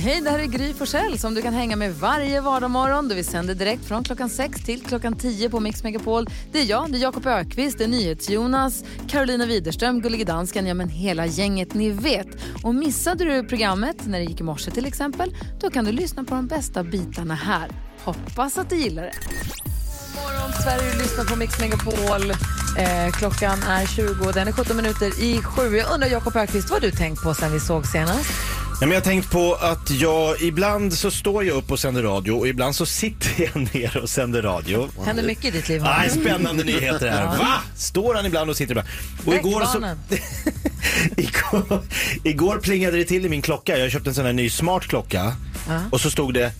Hej, det här är Gry Forssell som du kan hänga med varje vardagsmorgon. Vi sänder direkt från klockan 6 till klockan 10 på Mix Megapol. Det är jag, det är Jakob Ökvist, det är NyhetsJonas, Carolina Widerström, Gullige Dansken, ja men hela gänget ni vet. Och missade du programmet när det gick i morse till exempel, då kan du lyssna på de bästa bitarna här. Hoppas att du gillar det. God morgon Sverige, du lyssnar på Mix Megapol. Eh, klockan är 20 den är 17 minuter i sju. Jag undrar Jakob Ökvist, vad har du tänkt på sen vi såg senast? Ja, men jag har tänkt på att jag ibland så står jag upp och sänder radio och ibland så sitter jag ner och sänder radio. Händer mycket i ditt liv? va? Nej, spännande nyheter här. Va? Står han ibland och sitter ibland? Och Väck igår, så, barnen. igår, igår plingade det till i min klocka. Jag köpte en sån här ny smart klocka och så stod det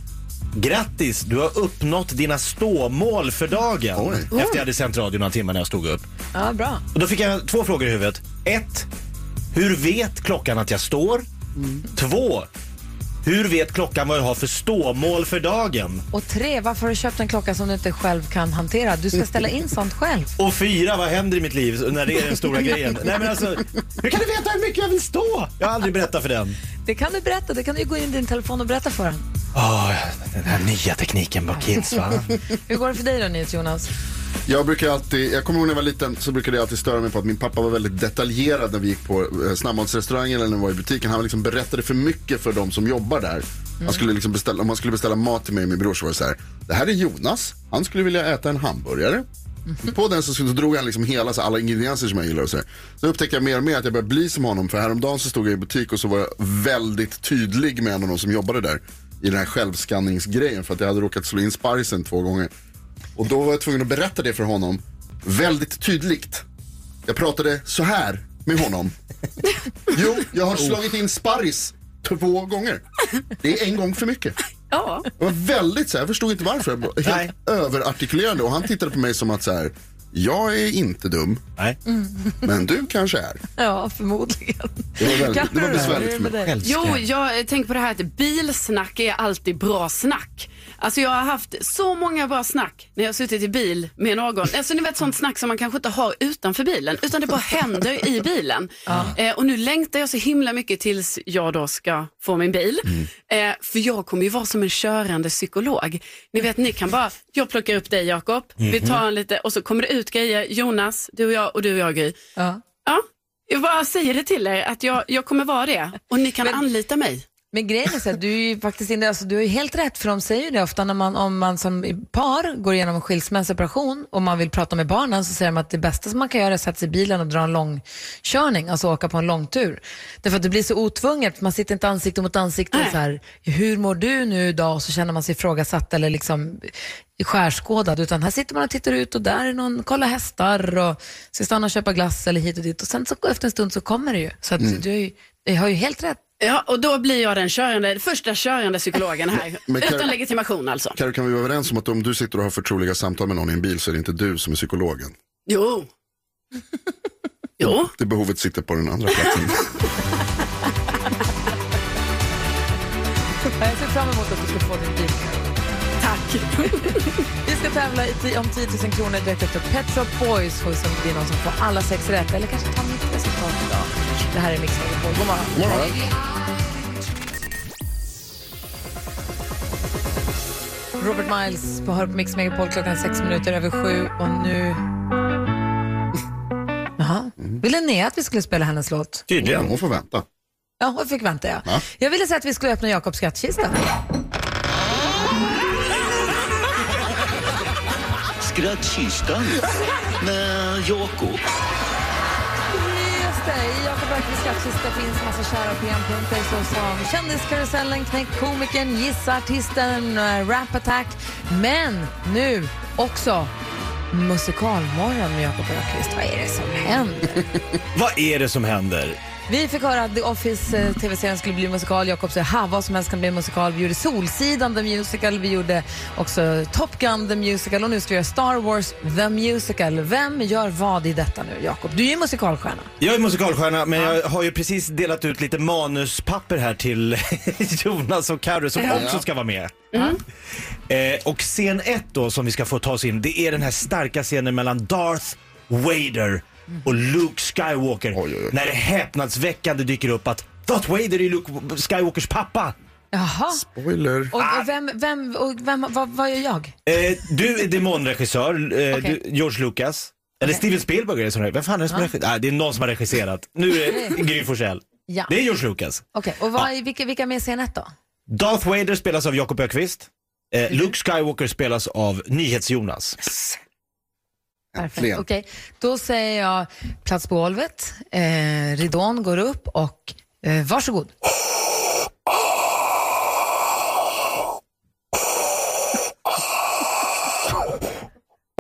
Grattis, du har uppnått dina ståmål för dagen. Efter jag hade sänt radio några timmar när jag stod upp. Ja, bra. Och då fick jag två frågor i huvudet. Ett, hur vet klockan att jag står? Två, hur vet klockan vad jag har för ståmål för dagen? Och tre, varför har du köpt en klocka som du inte själv kan hantera? Du ska ställa in sånt själv. Och fyra, vad händer i mitt liv när det är den stora grejen? Nej men alltså, hur kan du veta hur mycket jag vill stå? Jag har aldrig berättat för den. Det kan du berätta, det kan du gå in i din telefon och berätta för honom. Åh, den här nya tekniken på kids va? Hur går det för dig då, Jonas? Jag brukar alltid, jag kommer ihåg när jag var liten så brukade jag alltid störa mig på att min pappa var väldigt detaljerad när vi gick på eh, snabbmatsrestaurangen eller när vi var i butiken. Han liksom berättade för mycket för de som jobbar där. Han skulle liksom beställa, om man skulle beställa mat till mig och min bror så var det så här. Det här är Jonas, han skulle vilja äta en hamburgare. På den så, så drog han liksom hela så alla ingredienser som jag gillar och så. här. Så upptäckte jag mer och mer att jag började bli som honom. För häromdagen så stod jag i butik och så var jag väldigt tydlig med en av de som jobbade där. I den här självskanningsgrejen för att jag hade råkat slå in sparrisen två gånger. Och då var jag tvungen att berätta det för honom väldigt tydligt. Jag pratade så här med honom. Jo, jag har slagit in sparris två gånger. Det är en gång för mycket. Ja. Det var väldigt så här, jag förstod inte varför. Jag var Nej. Helt överartikulerande och han tittade på mig som att så här, jag är inte dum, Nej. men du kanske är. Ja, förmodligen. Det var, väldigt, det var besvärligt är för mig. Jo, jag tänker på det här att bilsnack är alltid bra snack. Alltså jag har haft så många bra snack när jag har suttit i bil med någon. Alltså ni vet sånt snack som man kanske inte har utanför bilen utan det bara händer i bilen. Eh, och nu längtar jag så himla mycket tills jag då ska få min bil. Eh, för jag kommer ju vara som en körande psykolog. Ni vet ni kan bara, jag plockar upp dig Jakob, vi tar en lite och så kommer det ut grejer, Jonas, du och jag och du och jag Gry. Ja. Ja, jag bara säger det till er att jag, jag kommer vara det och ni kan anlita mig. Men grejen är så att du är ju faktiskt inne, alltså, du har ju helt rätt för de säger ju det ofta när man, om man som par går igenom en skilsmässoperation och man vill prata med barnen så säger de att det bästa som man kan göra är att sätta sig i bilen och dra en långkörning, alltså åka på en långtur. Därför att det blir så otvunget, man sitter inte ansikte mot ansikte och så här, hur mår du nu idag? Och så känner man sig ifrågasatt eller liksom skärskådad, utan här sitter man och tittar ut och där är någon, kolla hästar och ska stanna och köpa glass eller hit och dit och sen så efter en stund så kommer det ju. Så att du, är ju, jag har ju helt rätt. Ja, och då blir jag den körande, första körande psykologen här. Men kan- Utan legitimation alltså. Karo, kan vi vara överens om att om du sitter och har förtroliga samtal med någon i en bil så är det inte du som är psykologen? Jo. Jo. Det behovet sitter på den andra platsen. Jag ser fram emot att du ska få din bil. Tack. Vi ska tävla i om 10 000 kronor direkt efter Pet Shop Boys. Om det är någon som får alla sex rätt eller kanske tar mitt resultat idag. Det här är Mix Megapol. God morgon. God morgon. Robert Miles på Hör på Mix Megapol klockan sex minuter över sju och nu... Jaha. Ville Linnea att vi skulle spela hennes låt? Tydligen. Hon får vänta. Ja, och fick vänta jag. Ja. Jag ville säga att vi skulle öppna Jakobs skrattkista. Skrattkistan med Jakob. Just det, i Jakob Öqvists skattkista finns massa kära programpunkter såsom Kändiskarusellen, Knäck komikern, Gissa artisten, äh, Rap Attack. Men nu också Musikalmorgon med Jakob Öqvist. Vad är det som händer? Vad är det som händer? Vi fick höra att The Office eh, tv-serien skulle bli musikal. Jakob säger ha, vad som helst kan bli musikal. Vi gjorde Solsidan The Musical, vi gjorde också Top Gun The Musical och nu ska vi göra Star Wars The Musical. Vem gör vad i detta nu, Jakob? Du är ju musikalstjärna. Jag är musikalstjärna men jag har ju precis delat ut lite manuspapper här till Jonas och Carro som också ska vara med. Eh, och scen ett då som vi ska få ta oss in det är den här starka scenen mellan Darth Vader och Luke Skywalker. Oj, oj, oj. När det häpnadsväckande dyker upp att Darth Vader är Luke Skywalkers pappa. Jaha. Spoiler. Och, och vem, vem, och vem vad, vad gör jag? Eh, du är demonregissör, eh, Okej. du, George Lucas. Eller Okej. Steven Spielberg är det som Vem fan är det som regisserar? Ah, det är någon som har regisserat. Nu är det Gry Forssell. Ja. Det är George Lucas. Okej, och vad, vilka, vilka i scen ett då? Darth Vader spelas av Jakob Ökvist. Eh, Luke Skywalker spelas av NyhetsJonas. Perfekt. Okej, då säger jag plats på golvet, eh, ridån går upp och eh, varsågod.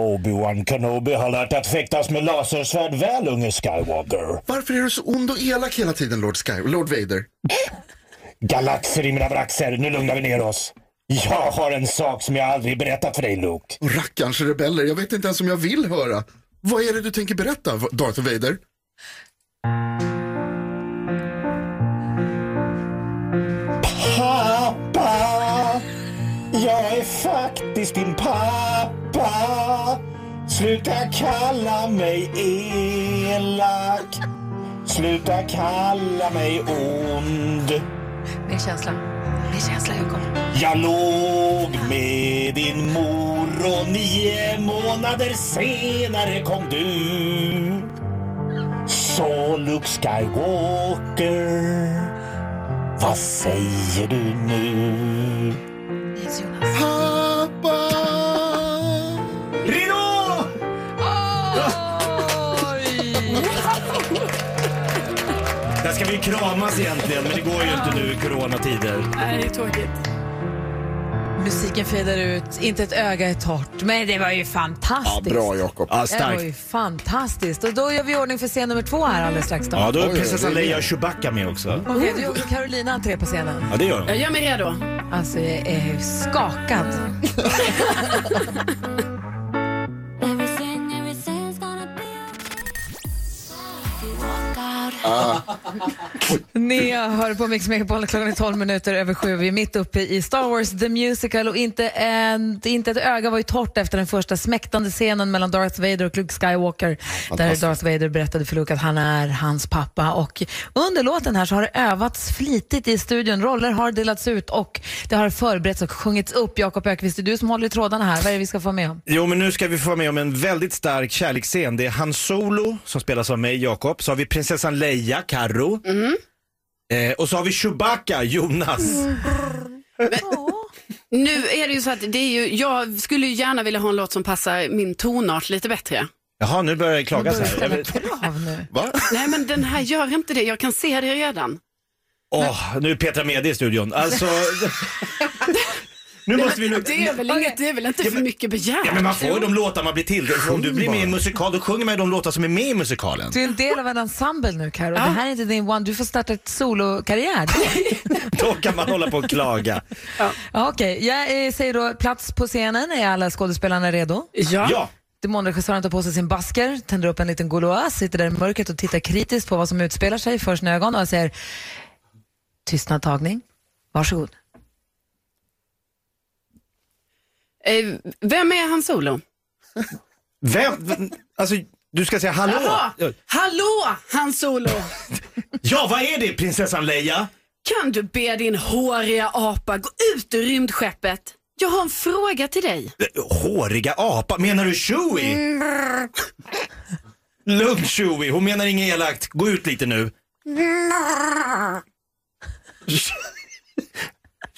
Obi-Wan Kenobi har lärt att fäktas med lasersvärd väl, unge Skywalker. Varför är du så ond och elak hela tiden, Lord Sky, Lord Vader? Galaxer i mina braxer, nu lugnar vi ner oss. Jag har en sak som jag aldrig berättat för dig, Luke. Och rackarns rebeller, jag vet inte ens om jag vill höra. Vad är det du tänker berätta, Darth Vader? Pappa, jag är faktiskt din pappa. Sluta kalla mig elak. Sluta kalla mig ond. Min känsla. Min känsla, Jakob. Jag låg med din mor och nio månader senare kom du. Så Luke Skywalker, vad säger du nu? Jonas. Ska vi kramas egentligen, men det går ju inte nu i coronatider. Nej, det är tråkigt. Musiken fejdar ut, inte ett öga är torrt. Men det var ju Ja, fantastiskt. bra Jakob. Ja, Det var starkt. ju fantastiskt. Och då gör vi ordning för scen nummer två här alldeles strax. Då. Ja, då är prinsessan. Leia och Chewbacca med också. Okej, då gör Carolina entré på scenen. Ja, det gör de. Jag gör mig redo. Alltså, jag är ju skakad. Ni hör på Mix Megapol, klockan är 12 minuter över sju. Vi är mitt uppe i Star Wars The Musical och inte, en, inte ett öga var ju torrt efter den första smäktande scenen mellan Darth Vader och Luke Skywalker. Där Darth Vader berättade för Luke att han är hans pappa. Och under låten här så har det övats flitigt i studion. Roller har delats ut och det har förberetts och sjungits upp. Jakob Ökvist, det är du som håller i trådarna här. Vad är det vi ska få med om? Jo, men nu ska vi få med om en väldigt stark kärleksscen. Det är Han Solo som spelas av mig, Jakob. Så har vi prinsessan Leia, Karo. Eh, och så har vi Chewbacca, Jonas. Nu är det ju så att det är ju, jag skulle ju gärna vilja ha en låt som passar min tonart lite bättre. Jaha, nu börjar det klagas här. krav nu. Va? Nej men den här gör inte det, jag kan se det redan. Åh, nu är Petra med i studion. Alltså... nu måste vi nu... Det är väl, inget, det är väl inte för mycket begärt? Ja, men man får ju de låtar man blir till. Om du blir med i en musikal, då sjunger man ju de låtar som är med i musikalen. Du är en del av en ensemble nu, Karo. Det här är inte din one. Du får starta ett solokarriär. Då kan man hålla på och klaga. ja, Okej, jag eh, säger då plats på scenen. Är alla skådespelarna redo? Ja. Ja, Demonregissören tar på sig sin basker, tänder upp en liten Gauloise, sitter där i mörkret och tittar kritiskt på vad som utspelar sig för sina ögon och säger tystnad tagning. Varsågod. Eh, Vem är han solo? vem... Alltså, du ska säga hallå. Jaha, hallå han solo! Ja, vad är det prinsessan Leia? Kan du be din håriga apa gå ut ur rymdskeppet? Jag har en fråga till dig. Eh, Håriga apa, menar du Chewie? Lugn Chewie, hon menar inget elakt. Gå ut lite nu.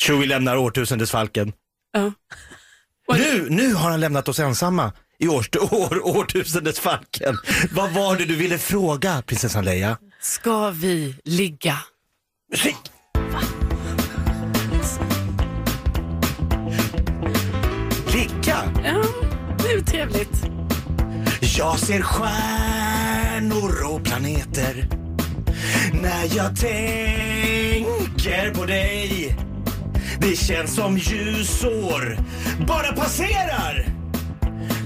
Chewie lämnar årtusendesfalken. Ja. Nu, nu har han lämnat oss ensamma i års, år, årtusendesfalken. Vad var det du ville fråga prinsessan Leia? Ska vi ligga? Musik! Ligga? Ja, det är trevligt. Jag ser stjärnor och planeter När jag tänker på dig Det känns som ljusår bara passerar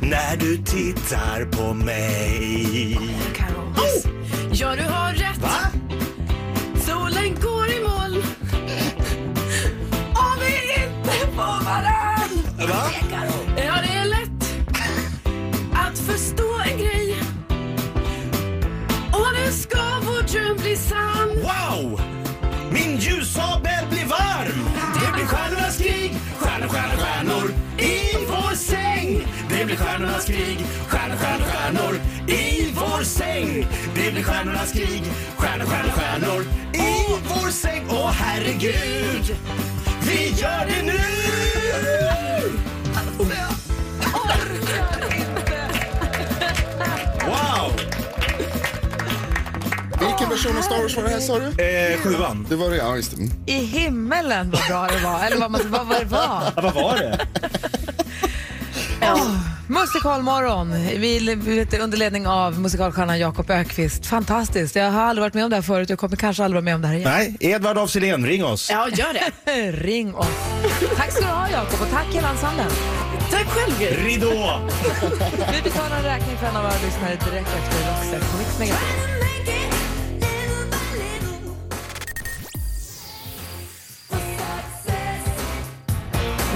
När du tittar på mig Ja, du har rätt. Va? Solen går i moln. Om vi inte får varann. Va? Ja, det är lätt att förstå en grej. Och nu ska vår dröm bli sann. Wow! Min ljussabel Det blir stjärnornas krig Stjärnor, stjärnor, stjärnor i vår säng Det blir stjärnornas krig Stjärnor, stjärnor, stjärnor i vår säng Åh herregud Vi gör det nu! Wow! Vilken version av Star Wars var det här sa du? Eh, sjuan. Det var det, ja just det. Mm. I himmelen vad bra det var. Eller vad, man, vad, vad det var. Ja, vad var det? Oh, musikalmorgon vi, vi vet, under ledning av musikalstjärnan Jakob Ökvist. Fantastiskt. Jag har aldrig varit med om det här förut. Jag kommer kanske aldrig vara med om det här igen. Nej, Edvard af Sillén, ring oss. Ja, gör det. Ring oss. Tack ska du ha Jakob och tack hela ensemblen. Tack själv, Gry. Ridå! Vi betalar en räkning för en av våra lyssnare direkt efter Roxette på Mix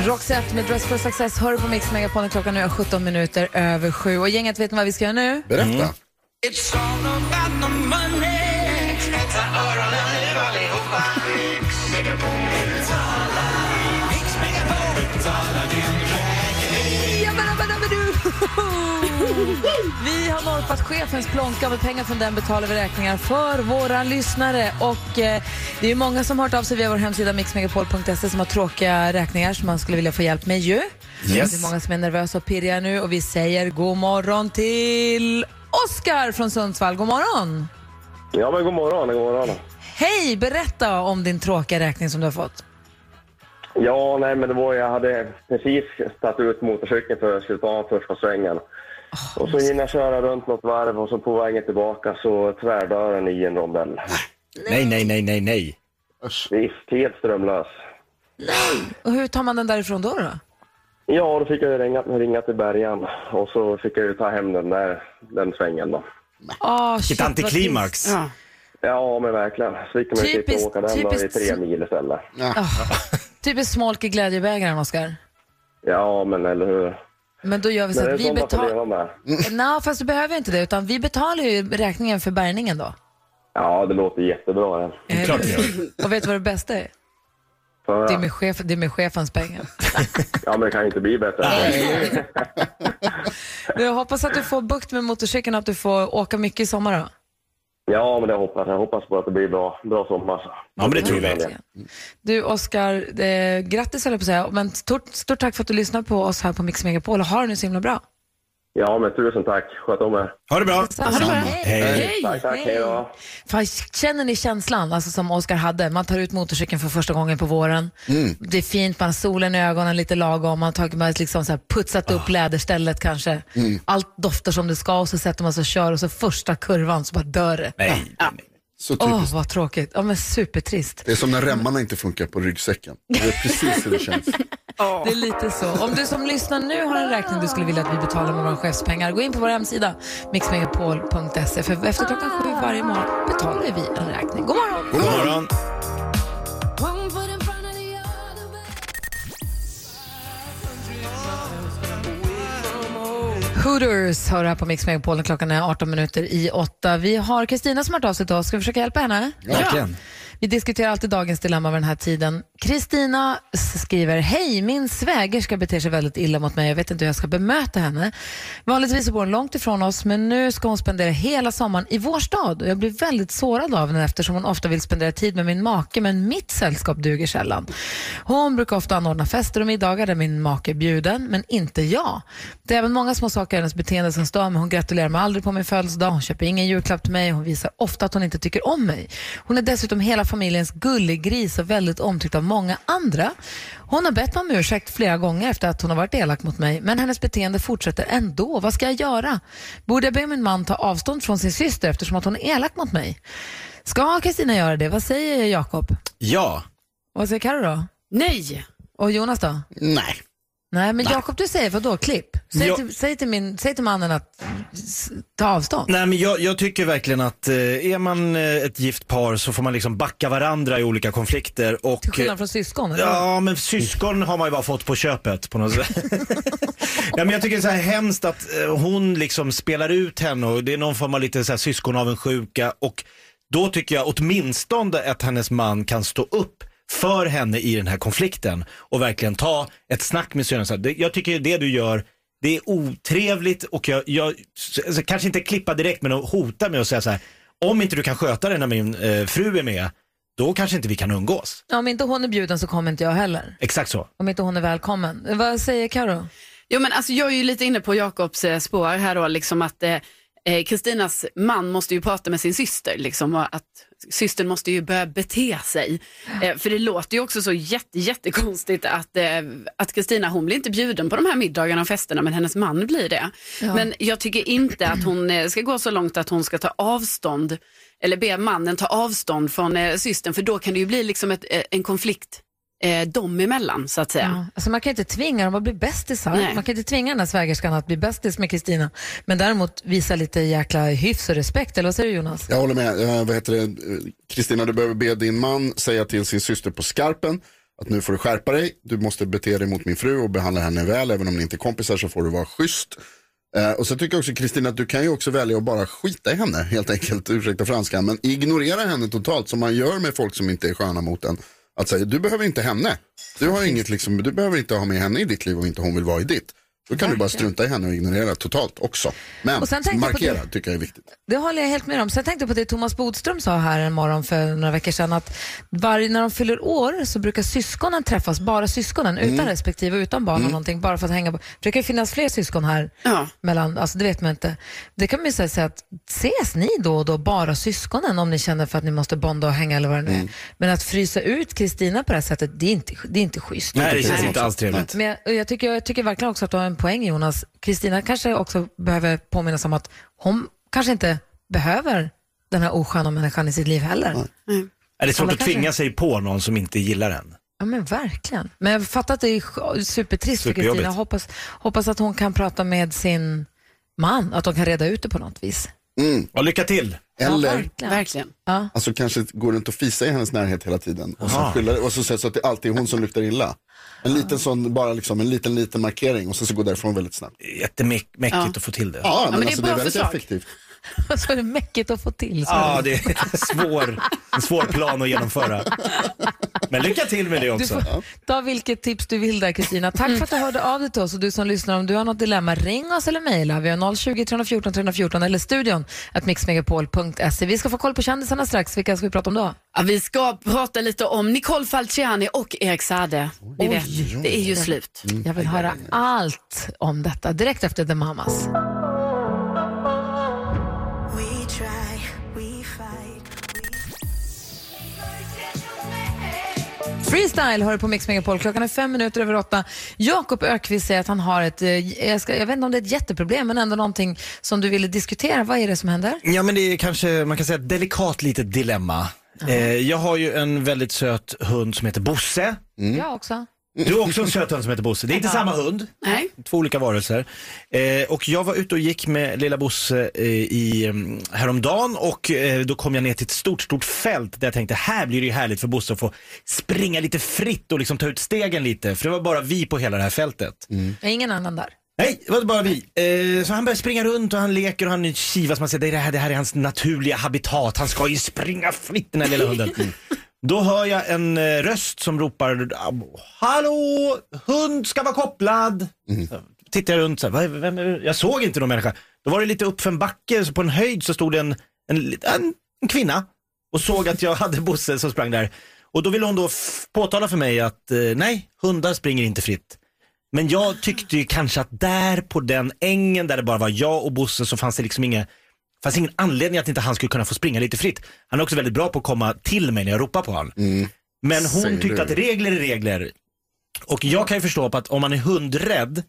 Roxette med Dress for Success hör du på Mix Megapol. Klockan nu är 17 minuter över sju. Och gänget, vet ni vad vi ska göra nu? Berätta. Jabbadabadabadu! Vi har norpat chefens plånka och med pengar från den betalar vi räkningar för våra lyssnare. Och eh, Det är många som har hört av sig via vår hemsida mixmegapol.se som har tråkiga räkningar som man skulle vilja få hjälp med ju. Yes. Det är många som är nervösa och pirriga nu och vi säger god morgon till Oskar från Sundsvall. God morgon! Ja, men god morgon, god morgon. Hej! Berätta om din tråkiga räkning som du har fått. Ja, nej, men det var jag hade precis tagit ut motorcykeln för att jag skulle ta första svängen. Och så hinner jag köra runt något varv och så på vägen tillbaka så tvärdörren i en rondell. Nej, nej, nej, nej, nej. Visst, helt strömlös. Och hur tar man den därifrån då? då? Ja, då fick jag ringa, ringa till bärgaren och så fick jag ju ta hem den där, den svängen då. Oh, Vilket antiklimax. Ja. Ja, men verkligen. Så fick man ju sitta Typiskt- och åka den då i typiskt- tre mil istället. Typiskt smolk i glädjebägaren, Oskar. Ja, men eller hur. Men då gör vi så det är att vi betalar... leva med. Nej, fast du behöver inte det, utan vi betalar ju räkningen för bärgningen då. Ja, det låter jättebra. Det. Eh, Klart vi gör. Och vet du vad det bästa är? Det är med, chef, det är med chefens pengar. Ja, men det kan ju inte bli bättre. Jag hoppas att du får bukt med motorcykeln och att du får åka mycket i sommar då. Ja, men det hoppas jag. Jag hoppas på att det blir bra, bra sommar. Ja, men det tror vi. Du Oskar, eh, grattis höll jag på att säga, men stort, stort tack för att du lyssnar på oss här på Mix Megapol och ha det nu så himla bra. Ja, men tusen tack. Sköt om er. Ha det bra. Ha det bra. Hej. Hej! Tack, tack. Hej då. Fan, känner ni känslan alltså, som Oskar hade? Man tar ut motorcykeln för första gången på våren. Det är fint, man har solen i ögonen lite lagom, man har tagit, man har liksom så här putsat upp läderstället kanske. Allt doftar som det ska och så sätter man sig och kör och så första kurvan så bara dör det. Nej. Så Åh, typiskt. vad tråkigt. Ja, men supertrist. Det är som när remmarna inte funkar på ryggsäcken. Det är precis hur det känns. Det är lite så. Om du som lyssnar nu har en räkning du skulle vilja att vi betalar med våra chefspengar, gå in på vår hemsida mixmegapol.se för efter klockan sju varje morgon betalar vi en räkning. God morgon! God morgon. Hooters hör här på Mix Megapol. Klockan är 18 minuter i åtta. Vi har Kristina som har hört av sig oss. Ska vi försöka hjälpa henne? Verkligen. Vi diskuterar alltid dagens dilemma vid den här tiden. Kristina skriver, hej, min svägerska beter sig väldigt illa mot mig. Jag vet inte hur jag ska bemöta henne. Vanligtvis bor hon långt ifrån oss, men nu ska hon spendera hela sommaren i vår stad. Jag blir väldigt sårad av henne eftersom hon ofta vill spendera tid med min make, men mitt sällskap duger sällan. Hon brukar ofta anordna fester och middagar där min make är bjuden, men inte jag. Det är även många små saker i hennes beteende som stör mig. Hon gratulerar mig aldrig på min födelsedag, hon köper ingen julklapp till mig, hon visar ofta att hon inte tycker om mig. Hon är dessutom hela familjens gulliggris och väldigt omtyckt av många andra. Hon har bett mig om ursäkt flera gånger efter att hon har varit elak mot mig, men hennes beteende fortsätter ändå. Vad ska jag göra? Borde jag be min man ta avstånd från sin syster eftersom att hon är elak mot mig? Ska Kristina göra det? Vad säger Jakob? Ja. Vad säger Karo då? Nej. Och Jonas då? Nej. Nej, men Jakob du säger vad då? Klipp? Säg, Ja. till, säg, till min, säg till mannen att ta avstånd. Nej, men jag, jag tycker verkligen att eh, är man eh, ett gift par så får man liksom backa varandra i olika konflikter. Och, Till skillnad från syskon. eller? Ja, men syskon har man ju bara fått på köpet på något sätt. ja, men jag tycker det är så här hemskt att eh, hon liksom spelar ut henne och det är någon form av lite så här syskonaavundsjuka och då tycker jag åtminstone att hennes man kan stå upp för henne i den här konflikten och verkligen ta ett snack med det- Jag tycker det du gör det är otrevligt och jag, jag alltså, kanske inte klippa direkt men att hota med att säga så här om inte du kan sköta det när min eh, fru är med då kanske inte vi kan umgås. Om inte hon är bjuden så kommer inte jag heller. Exakt så. Om inte hon är välkommen. Vad säger Karo? Jo, men alltså, jag är ju lite inne på Jakobs eh, spår här då, liksom att eh, eh, Kristinas man måste ju prata med sin syster, liksom, och att systern måste ju börja bete sig. Eh, för det låter ju också så jätte, jättekonstigt att eh, att Kristina, hon blir inte bjuden på de här middagarna och festerna, men hennes man blir det. Ja. Men jag tycker inte att hon eh, ska gå så långt att hon ska ta avstånd, eller be mannen ta avstånd från eh, systern, för då kan det ju bli liksom ett, en konflikt eh, dem emellan, så att säga. Ja. Alltså man kan inte tvinga dem att bli bästisar. Nej. Man kan inte tvinga den här svägerskan att bli bästis med Kristina. Men däremot visa lite jäkla hyfs och respekt. Eller vad säger du Jonas? Jag håller med. Eh, vad heter det? Eh, Kristina, du behöver be din man säga till sin syster på skarpen att nu får du skärpa dig. Du måste bete dig mot min fru och behandla henne väl. Även om ni inte är kompisar så får du vara schysst. Eh, och så tycker jag också Kristina att du kan ju också välja att bara skita i henne helt enkelt. Ursäkta franskan. Men ignorera henne totalt som man gör med folk som inte är sköna mot en. Att säga, du behöver inte henne. Du, har inget, liksom, du behöver inte ha med henne i ditt liv om inte hon vill vara i ditt. Då kan du bara strunta i henne och ignorera totalt också. Men Och markera det- tycker jag är viktigt. Det håller jag helt med om. Sen tänkte jag på det Thomas Bodström sa här en morgon för några veckor sedan att varje, när de fyller år så brukar syskonen träffas, bara syskonen, utan respektive, utan barn och någonting, bara för att hänga på. Det kan ju finnas fler syskon här, Ja. mellan, alltså det vet man inte. Det kan man ju säga, säga att ses ni då och då bara syskonen om ni känner för att ni måste bonda och hänga eller vad det nu är. Men att frysa ut Kristina på det här sättet, det är inte, det är inte schysst. Nej, det känns inte alls trevligt. Men jag, och jag, tycker, jag tycker verkligen också att du har en poäng Jonas. Kristina kanske också behöver påminnas om att hon kanske inte behöver den här osköna människan i sitt liv heller. Är det är svårt Alla att kanske- tvinga sig på någon som inte gillar en. Ja men verkligen. Men jag fattar att det är supertrist för. Kristina. Hoppas, hoppas att hon kan prata med sin man, att de kan reda ut det på något vis. Och lycka till! Ja, Eller verkligen. Verkligen. Ja. Alltså kanske går runt och fisa i hennes närhet hela tiden. Och så, skyller, och så säger så att det alltid är hon som luktar illa. En liten sån, bara liksom en liten liten markering och så, så går därifrån väldigt snabbt. Jättemäckigt Ja. att få till det. Ja, men, men det är alltså, bra det är väldigt förslag. effektivt. Så är det mäckigt att få till. Så Ja, det. är svår, en svår plan att genomföra. Men lycka till med det Du också. får ta vilket tips du vill där Kristina. Tack för att du hörde av dig till oss och du som lyssnar om du har något dilemma ring oss eller mejla. Vi har 020 314 314 eller studion at mixmegapol.se. Vi ska få koll på kändisarna strax. Vilka ska vi prata om då? Ja, vi ska prata lite om Nicole Falciani och Erik Saade. Ni vet, det är ju slut. Jag vill höra allt om detta direkt efter The Mamas. Freestyle hör du på Mix Megapol. Klockan är fem minuter över åtta. Jakob Ökvist säger att han har ett, eh, jag, ska, jag vet inte om det är ett jätteproblem, men ändå någonting som du ville diskutera. Vad är det som händer? Ja men det är kanske, man kan säga ett delikat litet dilemma. Eh, jag har ju en väldigt söt hund som heter Bosse. Jag också. Du har också en söt hund som heter Bosse. Det är inte samma hund, Nej. två olika varelser. Eh, och jag var ute och gick med lilla Bosse eh, i, mm, häromdagen och eh, då kom jag ner till ett stort, stort fält där jag tänkte här blir det ju härligt för Bosse att få springa lite fritt och liksom ta ut stegen lite. För det var bara vi på hela det här fältet. Jag är ingen annan där. Nej, det var bara vi. Eh, så han börjar springa runt och han leker och han kivas. Man säger det, är det, här, det här är hans naturliga habitat. Han ska ju springa fritt den här lilla hunden. Då hör jag en eh, röst som ropar Hallå, hund ska vara kopplad. Så Tittar jag runt så här, "Vad- vem, är- jag såg inte någon människa. Då var det lite uppför en backe, så på en höjd så stod det en, en, en, en kvinna och såg att jag hade Bosse som sprang där. Och då ville hon då f- påtala för mig att eh, nej, hundar springer inte fritt. Men jag tyckte ju kanske att där på den ängen där det bara var jag och Bosse så fanns det liksom inga fanns ingen anledning att inte han skulle kunna få springa lite fritt. Han är också väldigt bra på att komma till mig när jag ropar på honom. Men hon Säger tyckte du. att regler är regler. Och jag kan ju förstå på att om man är hundrädd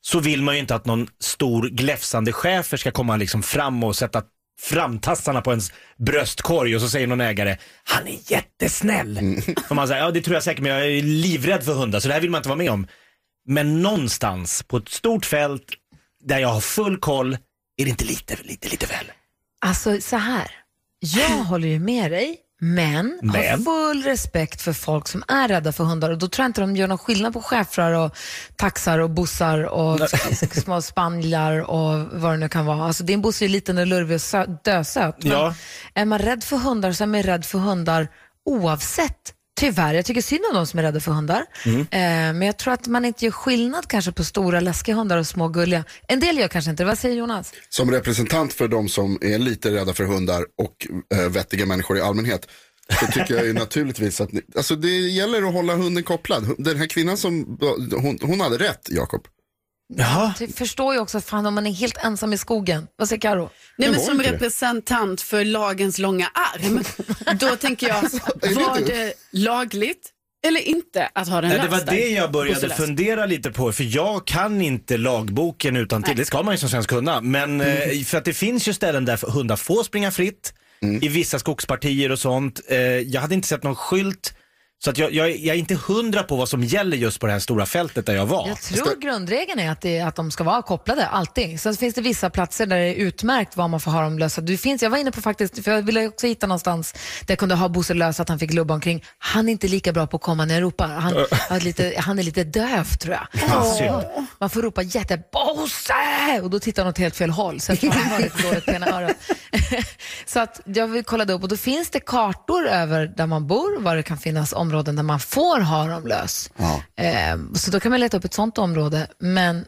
så vill man ju inte att någon stor gläfsande chefer ska komma liksom fram och sätta framtassarna på ens bröstkorg och så säger någon ägare, han är jättesnäll. Och man säger, ja det tror jag säkert men jag är livrädd för hundar så det här vill man inte vara med om. Men någonstans på ett stort fält där jag har full koll, är det inte lite, lite, lite väl? Alltså så här, jag håller ju med dig, men, har Men? full respekt för folk som är rädda för hundar och då tror jag inte de gör någon skillnad på schäfrar och taxar och bussar och små spanjar och vad det nu kan vara. Alltså din buss är ju liten och lurvig och sö- dösöt. Men Ja. är man rädd för hundar så är man rädd för hundar oavsett. Tyvärr, jag tycker synd om de som är rädda för hundar. Mm. Eh, men jag tror att man inte gör skillnad kanske på stora läskiga hundar och små gulliga. En del gör kanske inte det. Vad säger Jonas? Som representant för de som är lite rädda för hundar och eh, vettiga människor i allmänhet. Så tycker jag ju naturligtvis att, ni, alltså det gäller att hålla hunden kopplad. Den här kvinnan som, hon, hon hade rätt Jakob. Jaha. Jag förstår ju också att fan om man är helt ensam i skogen. Vad säger Karo? Nej, men som representant för lagens långa arm, då tänker jag, var det lagligt eller inte att ha den Nej, det var det jag började fundera lite på, för jag kan inte lagboken utan till. Det ska man ju som svensk kunna. Men eh, för att det finns ju ställen där hundar får springa fritt, i vissa skogspartier och sånt. Eh, jag hade inte sett någon skylt, så att jag, jag, jag är inte hundra på vad som gäller just på det här stora fältet där jag var. Jag tror grundregeln är att, det, att de ska vara kopplade, alltid. Sen finns det vissa platser där det är utmärkt vad man får ha dem lösa. Det finns, jag var inne på faktiskt, för jag ville också hitta någonstans där jag kunde ha Bosse lös att han fick lubba omkring. Han är inte lika bra på att komma när jag ropar. Han, har lite, han är lite döv tror jag. synd. Man får ropa jätte Bosse! Och då tittar han åt helt fel håll så eftersom han har lite dåligt på ena örat. så att jag kollade upp och då finns det kartor över där man bor, var det kan finnas områden där man får ha dem lös. Eh, så då kan man leta upp ett sånt område. Men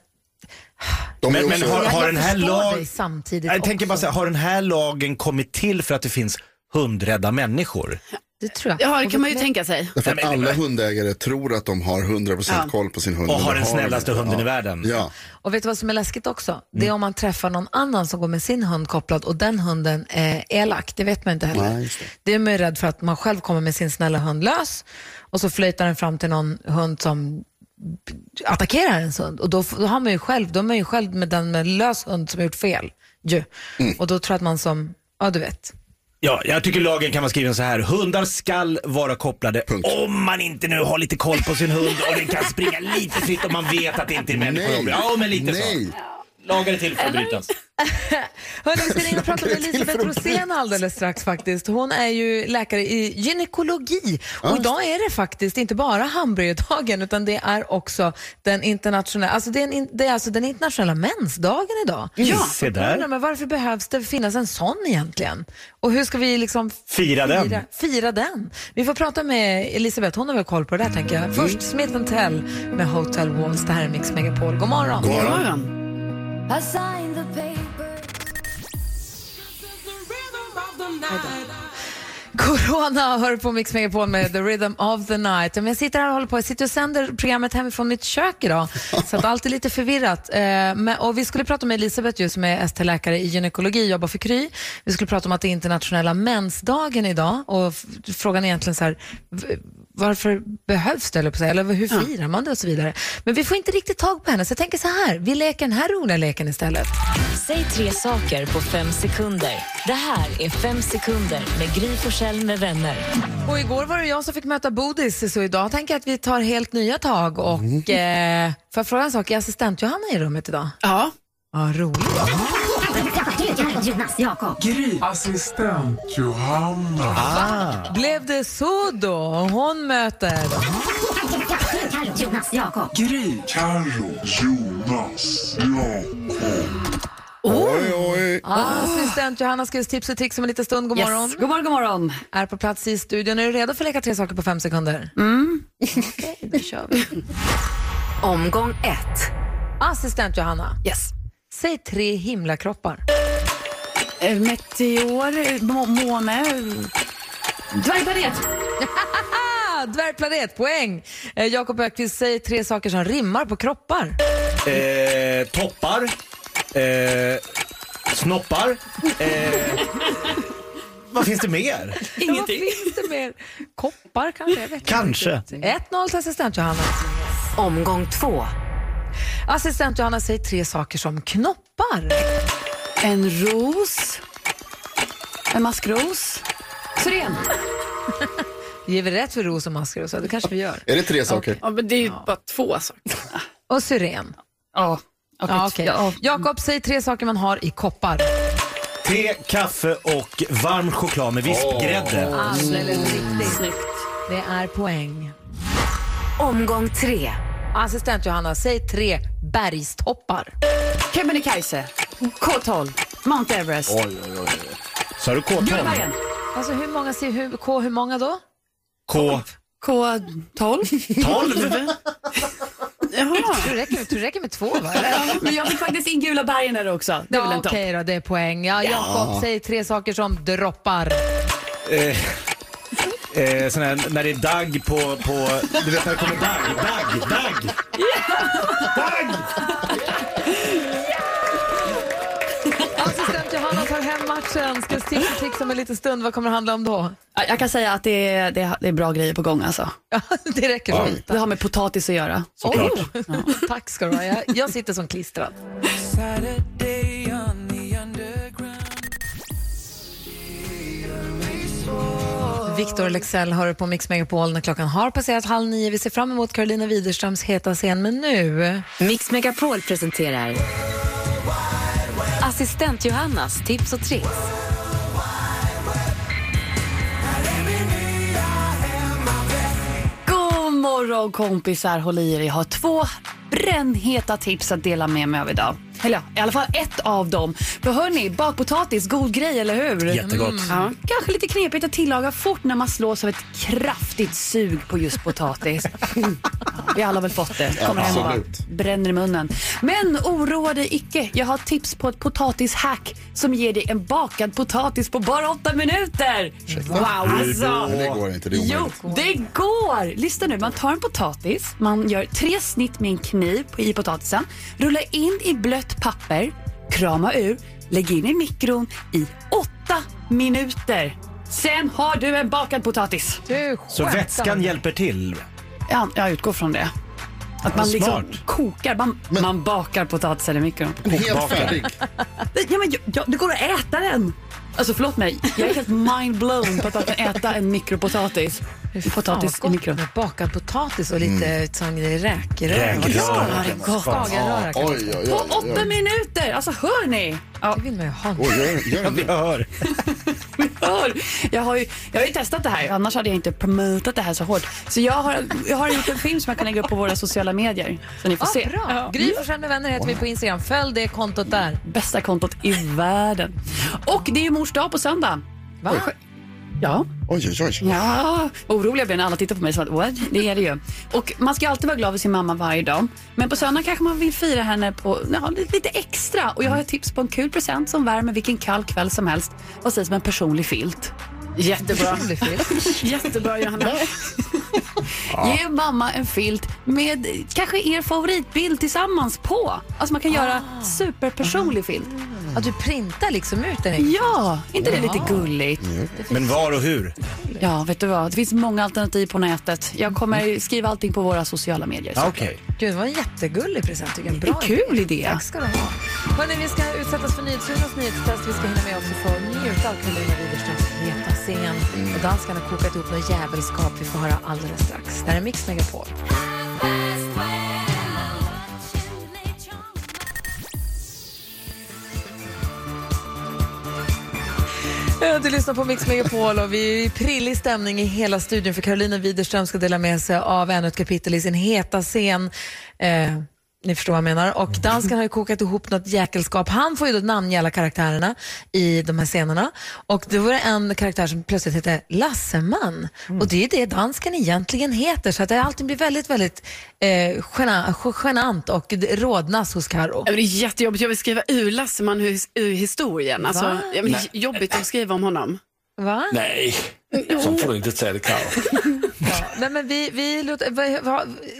De Men, men också, har, jag, har jag den här förstår lag... dig samtidigt Jag tänker bara också. säga, har den här lagen kommit till för att det finns hundrädda människor? Det tror jag. Ja, det kan man ju tänka sig. därför att alla hundägare tror att de har 100% Ja. koll på sin hund. Och har den de snällaste hunden ja. i världen. Ja. Och vet du vad som är läskigt också? Mm. Det är om man träffar någon annan som går med sin hund kopplad och den hunden är elak. Det vet man inte heller. Nej, det. det är man ju rädd för att man själv kommer med sin snälla hund lös och så flöjtar den fram till någon hund som attackerar ens hund. Och då, då har man ju själv, då är man ju själv med den med lös hund som har gjort fel. Ju. Mm. Och då tror jag att man som, ja du vet. Ja, jag tycker lagen kan vara skriven så här. Hundar skall vara kopplade Punkt. om man inte nu har lite koll på sin hund och den kan springa lite fritt om man vet att det inte är människor. Nej. Ja, men lite Nej. så. Lagar är till för att brytas. Hörrni, vi ska ringa och prata med Elisabeth Rosén alldeles strax faktiskt. Hon är ju läkare i gynekologi och idag är det faktiskt inte bara hamburgerdagen utan det är också den internationella, alltså det är, en, det är alltså den internationella mensdagen idag. Ja. Se där. Men varför behövs det finnas en sån egentligen? Och hur ska vi liksom Fira den. Fira den. Vi får prata med Elisabeth, hon har väl koll på det där tänker jag. Först Smith Tell med Hotel Walls. Det här är Mix Megapol. God morgon. God morgon. Corona hör på Mix Megapol med The Rhythm of the Night. Men jag sitter här och håller på. Jag sitter och sänder programmet hemifrån mitt kök idag. Så att allt är lite förvirrat. Eh, men, och vi skulle prata med Elisabeth ju, som är ST-läkare i gynekologi, jobbar för Kry. Vi skulle prata om att det är internationella mensdagen idag. Och frågan är egentligen så här, varför behövs det, eller eller hur firar man det och så vidare. Men vi får inte riktigt tag på henne, så jag tänker så här, vi leker den här roliga leken istället. Säg tre saker på fem sekunder. Det här är Fem sekunder med Gry Forssell med vänner. Och igår var det jag som fick möta Bodis, så idag tänker jag att vi tar helt nya tag. Och eh, får jag fråga en sak, är assistent Johanna i rummet idag? Ja. Ja, roligt. Jonas, Jakob. Gry. Assistent Johanna. Blev det så då? Hon möter... Jonas, Jakob. Gry. Carro. Jonas. Jakob. Oj, oj. Assistent Johanna ska ge oss tips och tricks om en liten stund. God Yes. morgon. God morgon, god morgon. Är på plats i studion. Är du redo för att leka tre saker på fem sekunder? Mm. Okej, då kör vi. Omgång ett. Assistent Johanna, Yes. säg tre himlakroppar. Eh, Meteor, må- måne, Dvärgplanet. Dvärgplanet, poäng! Eh, Jakob Ökvist, säg tre saker som rimmar på kroppar. Eh, toppar. Eh, snoppar. Eh, vad finns det mer? Ja, vad finns det mer? Koppar kanske? Jag vet Kanske. riktigt. 1-0 till assistent Johanna. Omgång två. Assistent Johanna, säg tre saker som knoppar. En ros, En maskros. Syren. Ger vi rätt för ros och maskros? Det kanske vi gör. Är det tre saker? Ja, men det är ju bara två saker. Och syren. Ja. okej. Ja, okej. Ja. Jakob, säg tre saker man har i koppar. Te, kaffe och varm choklad med vispgrädde. Alldeles riktigt. Det är poäng. Omgång tre. Assistent Johanna, säg tre bergstoppar. Kebnekaise, K12, Mount Everest. Oj, oj, oj. Sa du K12? Gullbergen, Alltså hur många, ser- hur, K, hur många då? K12? K12. Jaha. Jag tror det räcker, tror det räcker med två va? Men jag fick faktiskt in Gula bergen där också. Det är väl Ja, en topp. Okej då, det är poäng. Ja, Jakob, säg tre saker som droppar. Eh, eh, sån här, när det är dagg på, på... Du vet när det kommer dagg, dagg, dagg! Dagg! Hem matchen. Ska tips och tricks om en liten stund. Vad kommer det handla om då? Ja, Jag kan säga att det är, det är, det är bra grejer på gång alltså. Ja, det räcker för att Det har med potatis att göra. Såklart. Tack ska du ha. Jag, jag sitter som klistrad. Victor Lexell hör på Mix Megapol när klockan har passerat halv nio. Vi ser fram emot Carolina Widerströms heta scen, men nu... Mix Megapol presenterar Assistent Johannas tips och tricks. God morgon kompisar, håll i er. Jag har två brännheta tips att dela med mig av idag. Eller ja, i alla fall ett av dem. För hörni, bakpotatis, god grej eller hur? Jättegott. Ja, kanske lite knepigt att tillaga fort när man slås av ett kraftigt sug på just potatis. Ja, vi alla har väl fått det. Kommer hem och bara bränner i munnen. Men oroa dig icke. Jag har tips på ett potatishack som ger dig en bakad potatis på bara åtta minuter. Wow, alltså. Det går inte, det är Jo, omöjligt. det går! Lyssna nu, man tar en potatis, man gör tre snitt med en kniv i potatisen, rullar in i blött papper, krama ur, lägg in i mikron i åtta minuter. Sen har du en bakad potatis. Du Så skämtar. vätskan hjälper till? Ja, jag utgår från det. Att man liksom smart. kokar, man, man bakar potatisen i mikron. Helt färdig. Ja, men, ja, det går att äta den. Alltså förlåt mig, jag är helt mind-blown på att man kan äta en mikropotatis. Potatis i mikron. med bakad potatis och lite mm. sån räkröra. Räkröra. Skagenröra På åtta minuter! Alltså hör ni? Ja, Det vill man ju ha. Oj, gör, gör Ja, vi det. hör. hör. Jag, har ju, jag har ju testat det här, annars hade jag inte promotat det här så hårt. Så jag har, jag har gjort en film som jag kan lägga upp på våra sociala medier. Så ni får Ah, se. bra. Gry Forssell med vänner heter vi på Instagram. Följ det kontot där. Bästa kontot i världen. Och det är ju mors dag på söndag. Va? Ja. Oj, oj, oj. Ja, oroliga blir när alla tittar på mig som att what? Det är det ju. Och man ska alltid vara glad för sin mamma varje dag. Men på söndag kanske man vill fira henne på ja, lite extra. Och jag har ett tips på en kul present som värmer vilken kall kväll som helst. Vad sägs om en personlig filt? Jättebra. Jättebra Johanna. Ge mamma en filt med kanske er favoritbild tillsammans på. Alltså man kan göra superpersonlig filt. Att du printar liksom ut den? Ja, inte det lite gulligt? Men var och hur? Ja, vet du vad? Det finns många alternativ på nätet. Jag kommer skriva allting på våra sociala medier. Ja, Okej. Gud, det var en jättegullig present. tycker jag. En bra Kul idé. Tack ska du ha. Hörrni, vi ska utsättas för NyhetsJonas nyhetstest. Vi ska hinna med också få njuta av Carolina Widerströms heta scen. Och danskarna har kokat ihop något jävelskap. Vi får höra alldeles strax. Det här är Mix Megapol. Ja, Du lyssnar på Mix Megapol och vi är i prillig stämning i hela studion för Carolina Widerström ska dela med sig av ännu ett kapitel i sin heta scen. Eh, ni förstår vad jag menar. Och dansken har ju kokat ihop något jäkelskap. Han får ju då namnge alla karaktärerna i de här scenerna. Och det var en karaktär som plötsligt hette Lasseman. Och det är det dansken egentligen heter. Så att det alltid blir väldigt, väldigt eh, gena, genant och det rodnas hos Karo. Men Det är jättejobbigt. Jag vill skriva ur Lasseman ur, historien. Alltså, Va? ja, men det är jobbigt att skriva om honom. Va? Nej, så får du inte ta det Karo. Nej, men vi, vi låter,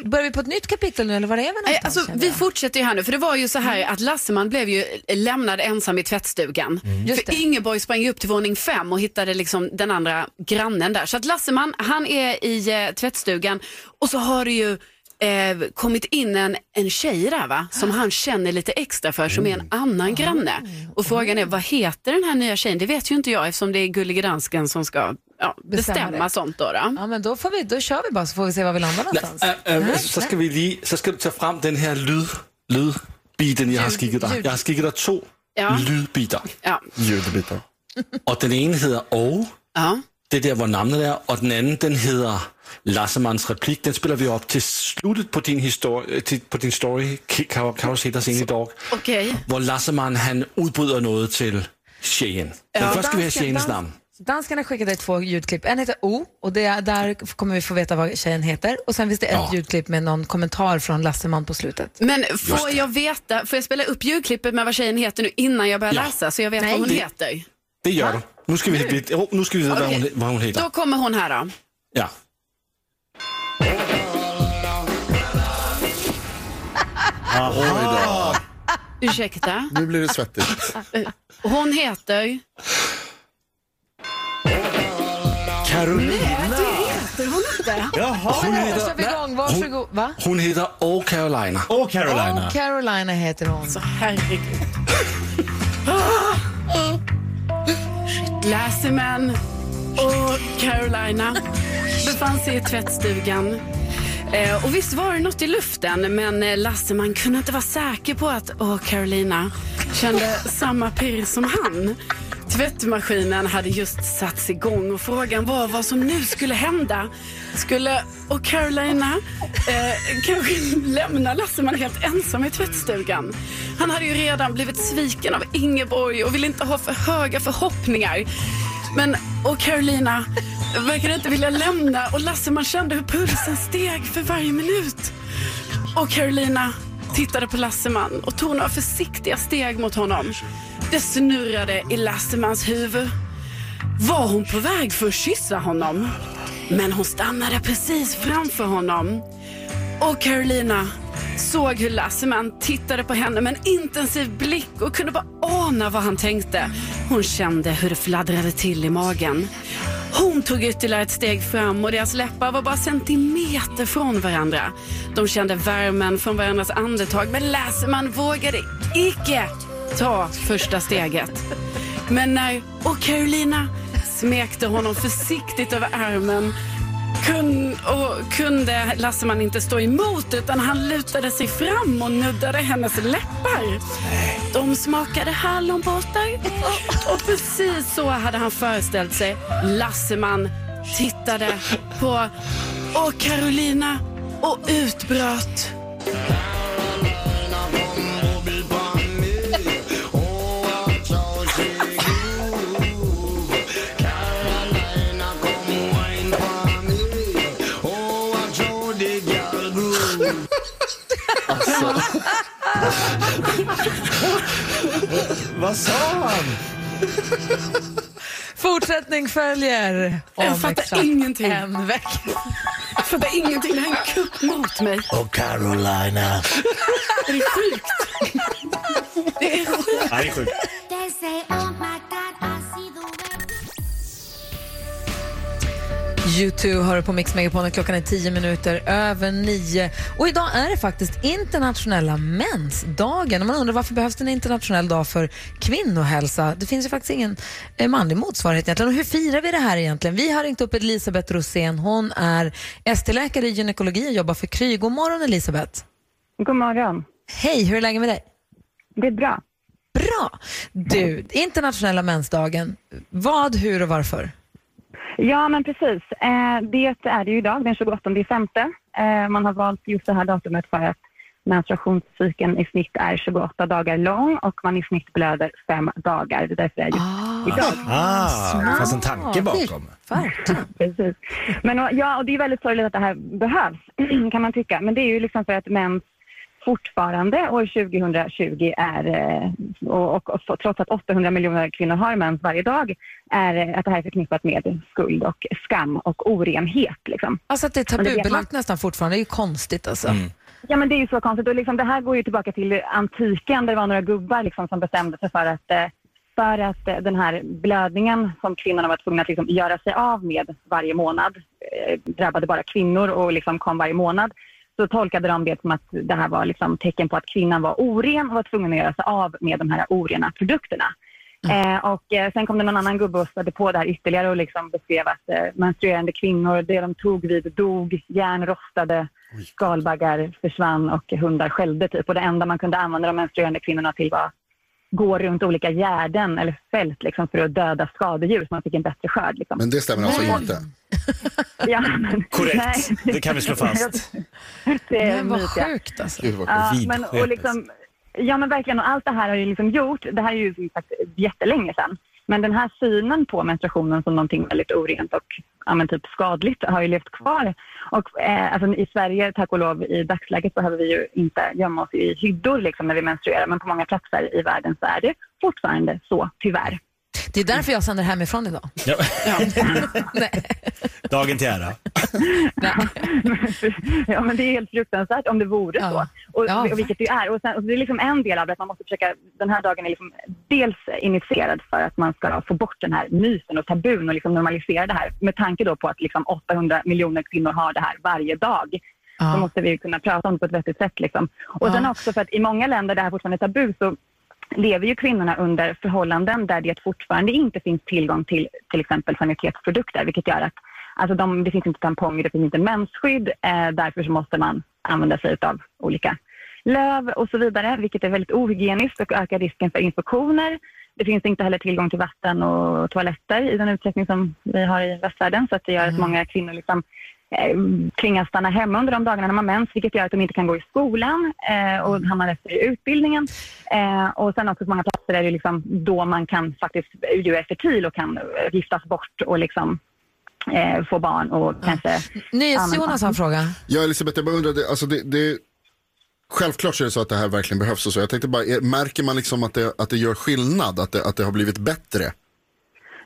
börjar vi på ett nytt kapitel nu eller var är vi någonstans? Alltså, vi fortsätter ju här nu, för det var ju så här att Lasseman blev ju lämnad ensam i tvättstugan. Just För. Ingeborg sprang upp till våning fem och hittade liksom den andra grannen där. Så att Lasseman, han är i eh, tvättstugan och så har du ju eh, kommit in en, en tjej där va, som han känner lite extra för, som är en annan granne. Och frågan är, vad heter den här nya tjejen? Det vet ju inte jag eftersom det är Gullige Dansken som ska ja, bestämma sånt. Då, då. Ja, men då, får vi, då kör vi bara så får vi se var vi landar någonstans. Äh, äh, så, ska vi lige, så ska du ta fram den här lyd, lydbiten, jag har skickat dig. Jag har skickat dig två Ja. lydbitar. Ja. Ljudbitar. Och den ena heter Åh, Ja. det är där var namnet är, och den andra den heter Lassemans replik. Den spelar vi upp till slutet på din, histori- till, på din story, kan, kan du se där sen idag. Okej. Hvor Lasseman han udbryder noget til tjejen. Men Ja. först ska vi ha tjejens dans- namn. Danskarna skickade dig två ljudklipp. En heter O och det, är- där kommer vi få veta vad tjejen heter. Och sen finns det ett Ja. ljudklipp med någon kommentar från Lasseman på slutet. Men får jag veta, får jag spela upp ljudklippet med vad tjejen heter nu innan jag börjar Ja. läsa så jag vet Nej. vad hon Det- heter? Det gör du. Nu ska vi, vi, nu ska vi veta vad, hon, vad hon heter. Då kommer hon här då. Ja. Oj då. Ursäkta. Nu blir det svettigt. Hon heter... Carolina. Heter hon inte. Jaha. Hon Då heter, kör vi igång. Varsågod. Va? hon heter Åh Carolina. Och Carolina. Oh, Carolina heter hon. Så herregud. Lasseman och Carolina befann sig i tvättstugan. Eh, och visst var det något i luften, men eh, Lasse Lasseman kunde inte vara säker på att åh, Carolina kände samma pirr som han. Tvättmaskinen hade just satts igång och frågan var vad som nu skulle hända. Skulle och Carolina eh, kanske lämna Lasseman helt ensam i tvättstugan? Han hade ju redan blivit sviken av Ingeborg och ville inte ha för höga förhoppningar. Men och Carolina verkade inte vilja lämna och Lasseman kände hur pulsen steg för varje minut. Och Carolina tittade på Lasseman och tog några försiktiga steg mot honom. Det snurrade i Lassemans huvud. Var hon på väg för att kyssa honom? Men hon stannade precis framför honom. Och Carolina såg hur Lasseman tittade på henne med en intensiv blick och kunde bara ana vad han tänkte. Hon kände hur det fladdrade till i magen. Hon tog ytterligare ett steg fram och deras läppar var bara centimeter från varandra. De kände värmen från varandras andetag men Lasseman vågade icke ta första steget. Men när och Carolina smekte honom försiktigt över armen kun, och kunde Lasseman inte stå emot utan han lutade sig fram och nuddade hennes läppar. De smakade hallonbåtar och precis så hade han föreställt sig. Lasseman tittade på och Carolina och utbröt. Vad sa han? Fortsättning följer. Jag om fattar exakt ingenting. En vecka. Jag fattar ingenting. Det här är en kupp mot mig. Och Carolina. Det är sjukt. Det är sjukt. Nej, det är sjukt. U2 hör på Mix Megapol klockan är tio minuter över nio. Och idag är det faktiskt internationella mensdagen. Och man undrar varför behövs det en internationell dag för kvinnohälsa? Det finns ju faktiskt ingen eh, manlig motsvarighet egentligen. Och hur firar vi det här egentligen? Vi har ringt upp Elisabeth Rosén. Hon är ST-läkare i gynekologi och jobbar för Kry. God morgon Elisabeth. God morgon. Hej, hur är läget med dig? Det är bra. Bra! Du, internationella mensdagen. Vad, hur och varför? Ja, men precis. Eh, det är det ju idag, den 28 femte. Eh, man har valt just det här datumet för att menstruationscykeln i snitt är 28 dagar lång och man i snitt blöder fem dagar. Det är därför det är just idag. Ah, det fanns en tanke bakom. Precis. Men ja, och det är väldigt sorgligt att det här behövs, kan man tycka. Men det är ju liksom för att mens fortfarande år 2020 är, eh, och, och, och trots att 800 miljoner kvinnor har mens varje dag, är eh, att det här är förknippat med skuld och skam och orenhet. Liksom. Alltså att det är tabubelagt nästan fortfarande, det är ju konstigt alltså. Ja men det är ju så konstigt och liksom, det här går ju tillbaka till antiken där det var några gubbar liksom, som bestämde sig för att, eh, för att den här blödningen som kvinnorna var tvungna att liksom, göra sig av med varje månad eh, drabbade bara kvinnor och liksom kom varje månad. Så tolkade de det som att det här var liksom tecken på att kvinnan var oren och var tvungen att göra sig av med de här orena produkterna. Eh, och eh, sen kom det någon annan gubbe och stödde på det här ytterligare och liksom beskrev att eh, menstruerande kvinnor, det de tog vid dog, järn rostade, skalbaggar försvann och hundar skällde typ. Och det enda man kunde använda de menstruerande kvinnorna till var gå runt olika gärden eller fält liksom, för att döda skadedjur så man fick en bättre skörd. Liksom. Men det stämmer alltså Men- inte? Ja, men, Korrekt, nej. det kan vi slå fast. det är Men vad sjukt alltså. Gud, vad Ja, sjukt. men, och liksom, ja men verkligen, och allt det här har ju liksom gjort, det här är ju som sagt jättelänge sedan, men den här synen på menstruationen som någonting väldigt orent och ja, men typ skadligt har ju levt kvar. Och eh, alltså, i Sverige, tack och lov, i dagsläget behöver vi ju inte gömma oss i hyddor liksom, när vi menstruerar, men på många platser i världen så är det fortfarande så, tyvärr. Det är därför jag sänder hemifrån idag. Ja. Dagen till ära. ja, men det är helt fruktansvärt om det vore Ja. så. Och, Ja. och vilket det är. Och, sen, och det är liksom en del av det att man måste försöka, den här dagen är liksom dels initierad för att man ska få bort den här myten och tabun och liksom normalisera det här. Med tanke då på att liksom 800 miljoner kvinnor har det här varje dag. Så Ja. måste vi kunna prata om det på ett vettigt sätt. Liksom. Och sen Ja. också för att i många länder där det här fortfarande är tabu så lever ju kvinnorna under förhållanden där det fortfarande inte finns tillgång till till exempel sanitetsprodukter, vilket gör att alltså de, det finns inte tamponger, det finns inte mensskydd, eh, därför så måste man använda sig av olika löv och så vidare, vilket är väldigt ohygieniskt och ökar risken för infektioner. Det finns inte heller tillgång till vatten och toaletter i den utsträckning som vi har i västvärlden, så att det gör att många kvinnor liksom tvingas stanna hemma under de dagarna när man mens, vilket gör att de inte kan gå i skolan eh, och hamnar efter i utbildningen. Eh, och sen också på många platser är det liksom då man kan faktiskt ju är fertil och kan eh, giftas bort och liksom eh, få barn och kanske... NyhetsJonas har en fråga. Ja, Elisabeth, jag bara undrade, alltså det, det, självklart så är det så att det här verkligen behövs och så. Jag tänkte bara, är, märker man liksom att det, att det gör skillnad, att det, att det har blivit bättre?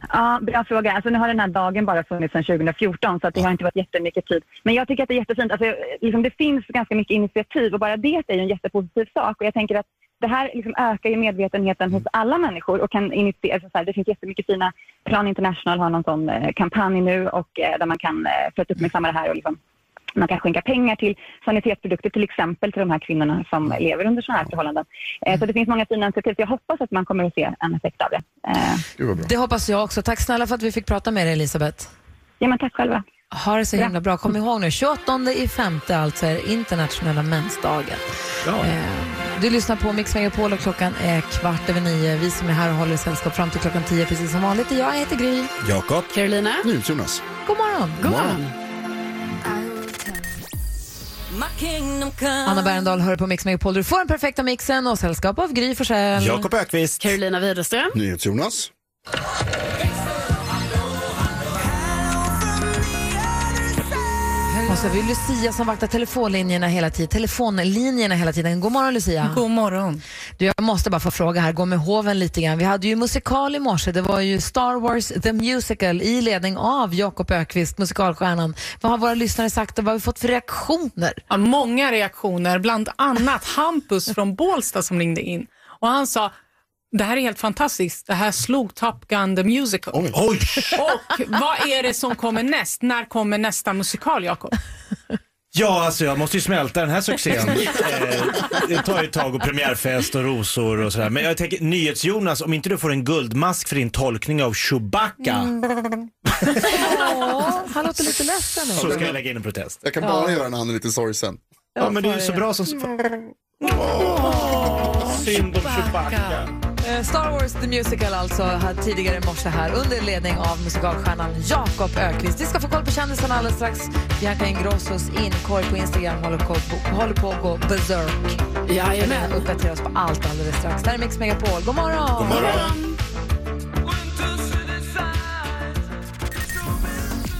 Ja, bra fråga. Alltså, nu har den här dagen bara funnits sedan 2014 så det har inte varit jättemycket tid. Men jag tycker att det är jättefint. Alltså, liksom, det finns ganska mycket initiativ och bara det är ju en jättepositiv sak. Och jag tänker att det här liksom ökar ju medvetenheten hos alla människor och kan initiera. Så här, det finns jättemycket fina. Plan International har någon sån eh, kampanj nu och eh, där man kan eh, för att uppmärksamma det här och liksom, man kan skänka pengar till sanitetsprodukter till exempel till de här kvinnorna som lever under sådana här förhållanden. Eh, så det finns många fina initiativ. Jag hoppas att man kommer att se en effekt av det. Eh, Det hoppas jag också. Tack snälla för att vi fick prata med dig Elisabeth. Ja, men tack själva. Ha det så himla bra. Kom ihåg nu, 28 i femte alltså är det internationella mensdagen. Eh, du lyssnar på Mix Megapol och klockan är kvart över nio. Vi som är här och håller sällskap fram till klockan tio precis som vanligt. Jag heter Gry. Jakob. Carolina. Jonas. God morgon. God morgon. Anna Bergendahl hör på Mix Megapol. Du får den perfekta mixen och sällskap av Gry Forssell. Jakob Ökvist. Carolina Widerström. NyhetsJonas. Och så har vi Lucia som vaktar telefonlinjerna hela tiden. Telefonlinjerna hela tiden. God morgon Lucia. God morgon. Du, jag måste bara få fråga här, gå med hoven lite grann. Vi hade ju musikal i morse. Det var ju Star Wars The Musical i ledning av Jakob Ökvist, musikalstjärnan. Vad har våra lyssnare sagt och vad har vi fått för reaktioner? Ja, många reaktioner, bland annat Hampus från Bålsta som ringde in. Och han sa, det här är helt fantastiskt. Det här slog Top Gun the Musical. Oj. Och vad är det som kommer näst? När kommer nästa musikal, Jakob? Ja, alltså jag måste ju smälta den här succén. Eh, det tar ju ett tag och premiärfest och rosor och sådär. Men jag tänker, NyhetsJonas, om inte du får en guldmask för din tolkning av Chewbacca Åh, han låter lite ledsen nu. så ska jag lägga in en protest. Jag kan bara göra när han är lite sorgsen. Ja, men det är ju så bra som... Synd om Chewbacca. Eh, Star Wars The Musical alltså här tidigare i morse här under ledning av musikalstjärnan Jakob Ökvist. Vi ska få koll på kändisarna alldeles strax. Bianca Ingrossos inkorg på Instagram håller, på, håller på att gå berserk. Jajamän. Uppdatera oss på allt alldeles strax. Det här är Mix Megapol. God morgon! God morgon.